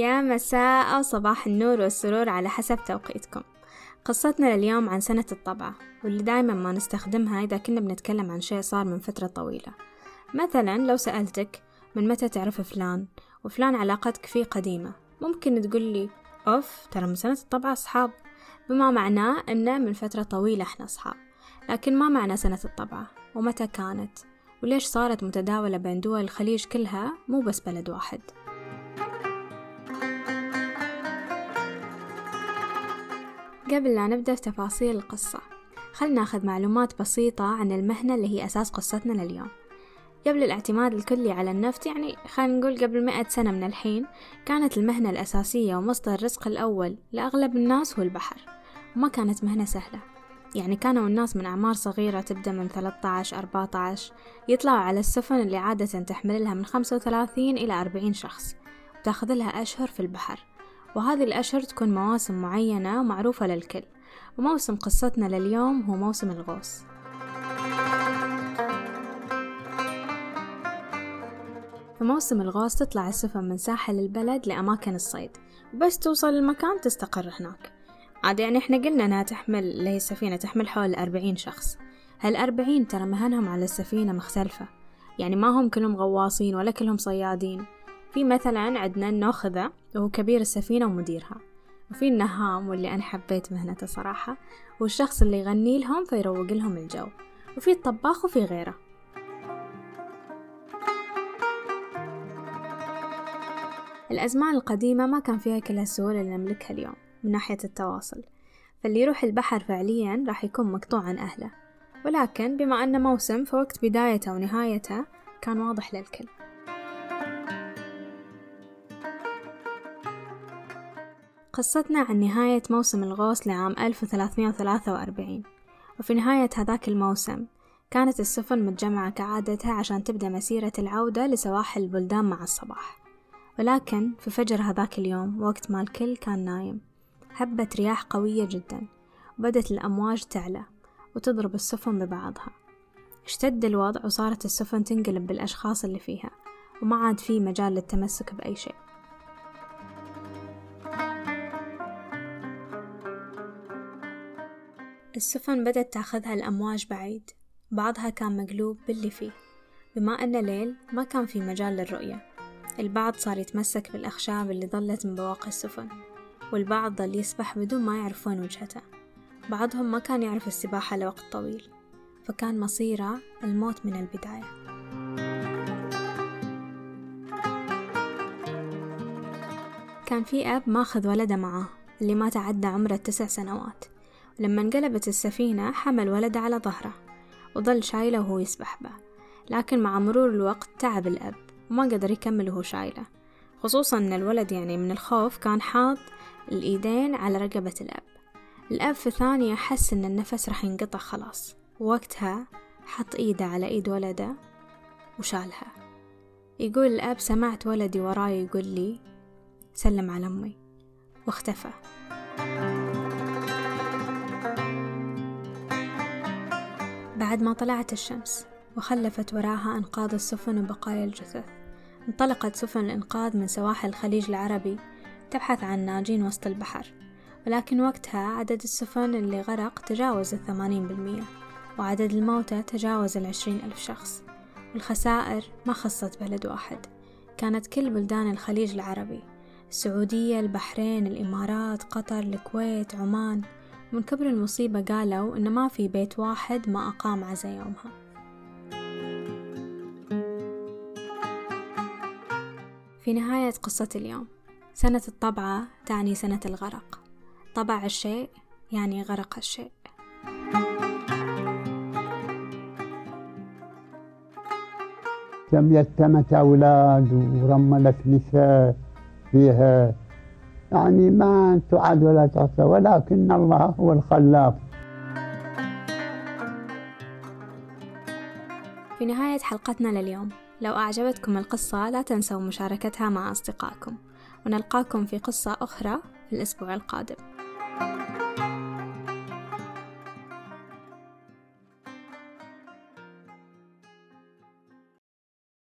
يا مساء أو صباح النور والسرور على حسب توقيتكم. قصتنا لليوم عن سنة الطبعة واللي دايما ما نستخدمها إذا كنا بنتكلم عن شيء صار من فترة طويلة. مثلا لو سألتك من متى تعرف فلان؟ وفلان علاقتك فيه قديمة. ممكن تقول لي أوف ترى من سنة الطبعة أصحاب. بما معناه أنه من فترة طويلة إحنا أصحاب. لكن ما معنى سنة الطبعة ومتى كانت؟ وليش صارت متداولة بين دول الخليج كلها؟ مو بس بلد واحد. قبل لا نبدأ في تفاصيل القصة خلنا ناخذ معلومات بسيطة عن المهنة اللي هي أساس قصتنا لليوم. قبل الاعتماد الكلي على النفط يعني خلينا نقول قبل مئة سنة من الحين كانت المهنة الأساسية ومصدر الرزق الأول لأغلب الناس هو البحر وما كانت مهنة سهلة. يعني كانوا الناس من أعمار صغيرة تبدأ من 13 14 يطلعوا على السفن اللي عادة تحمل لها من 35 إلى 40 شخص وتأخذ لها أشهر في البحر. وهذه الأشهر تكون مواسم معينة معروفة للكل وموسم قصتنا لليوم هو موسم الغوص. في موسم الغوص تطلع السفن من ساحل البلد لأماكن الصيد وبس توصل المكان تستقر هناك. عاد يعني إحنا قلنا إنها تحمل اللي هي السفينة تحمل حول أربعين شخص. هالأربعين ترى مهنهم على السفينة مختلفة. يعني ما هم كلهم غواصين ولا كلهم صيادين. في مثلا عندنا الناخذة وهو كبير السفينة ومديرها. وفي النهام واللي أنا حبيت مهنته صراحة. والشخص اللي يغني لهم فيروق لهم الجو. وفي الطباخ وفي غيره. الأزمان القديمة ما كان فيها كل السهولة اللي نملكها اليوم من ناحية التواصل. فاللي يروح البحر فعليا راح يكون مقطوع عن أهله. ولكن بما أنه موسم فوقت بدايته ونهايته كان واضح للكل. قصتنا عن نهاية موسم الغوص لعام 1343 وفي نهاية هذاك الموسم كانت السفن متجمعة كعادتها عشان تبدأ مسيرة العودة لسواحل البلدان مع الصباح. ولكن في فجر هذاك اليوم وقت ما الكل كان نايم هبت رياح قوية جدا وبدت الأمواج تعلى وتضرب السفن ببعضها. اشتد الوضع وصارت السفن تنقلب بالأشخاص اللي فيها وما عاد في مجال للتمسك بأي شيء. السفن بدت تأخذها الأمواج بعيد. بعضها كان مقلوب باللي فيه بما أن ليل ما كان في مجال للرؤية البعض صار يتمسك بالأخشاب اللي ظلت من بواقي السفن والبعض ظل يسبح بدون ما يعرف وين وجهته. بعضهم ما كان يعرف السباحة لوقت طويل فكان مصيره الموت من البداية. كان في أب ماخذ ولده معاه اللي ما تعدى عمره تسع سنوات. لما انقلبت السفينة حمل ولده على ظهره وظل شايله وهو يسبح به. لكن مع مرور الوقت تعب الأب وما قدر يكمل وهو شايله. خصوصا أن الولد يعني من الخوف كان حاط الإيدين على رقبة الأب. الأب في ثانية حس أن النفس راح ينقطع خلاص. ووقتها حط إيده على إيد ولده وشالها. يقول الأب سمعت ولدي وراي يقول لي سلم على أمي. واختفى. بعد ما طلعت الشمس وخلفت وراها أنقاض السفن وبقايا الجثث. انطلقت سفن الإنقاذ من سواحل الخليج العربي تبحث عن ناجين وسط البحر ولكن وقتها عدد السفن اللي غرق تجاوز الثمانين بالمية وعدد الموتى تجاوز العشرين ألف شخص. والخسائر ما خصت بلد واحد كانت كل بلدان الخليج العربي السعودية البحرين الإمارات قطر الكويت عمان من كبر المصيبة قالوا إن ما في بيت واحد ما أقام عزا يومها. في نهاية قصة اليوم. سنة الطبعة تعني سنة الغرق. طبع الشيء يعني غرق الشيء. كم يتمت أولاد ورملت نساء فيها يعني ما تعد ولا تحصى ولكن الله هو الخلاق. في نهاية حلقتنا لليوم لو أعجبتكم القصة لا تنسوا مشاركتها مع أصدقائكم. ونلقاكم في قصة أخرى في الأسبوع القادم.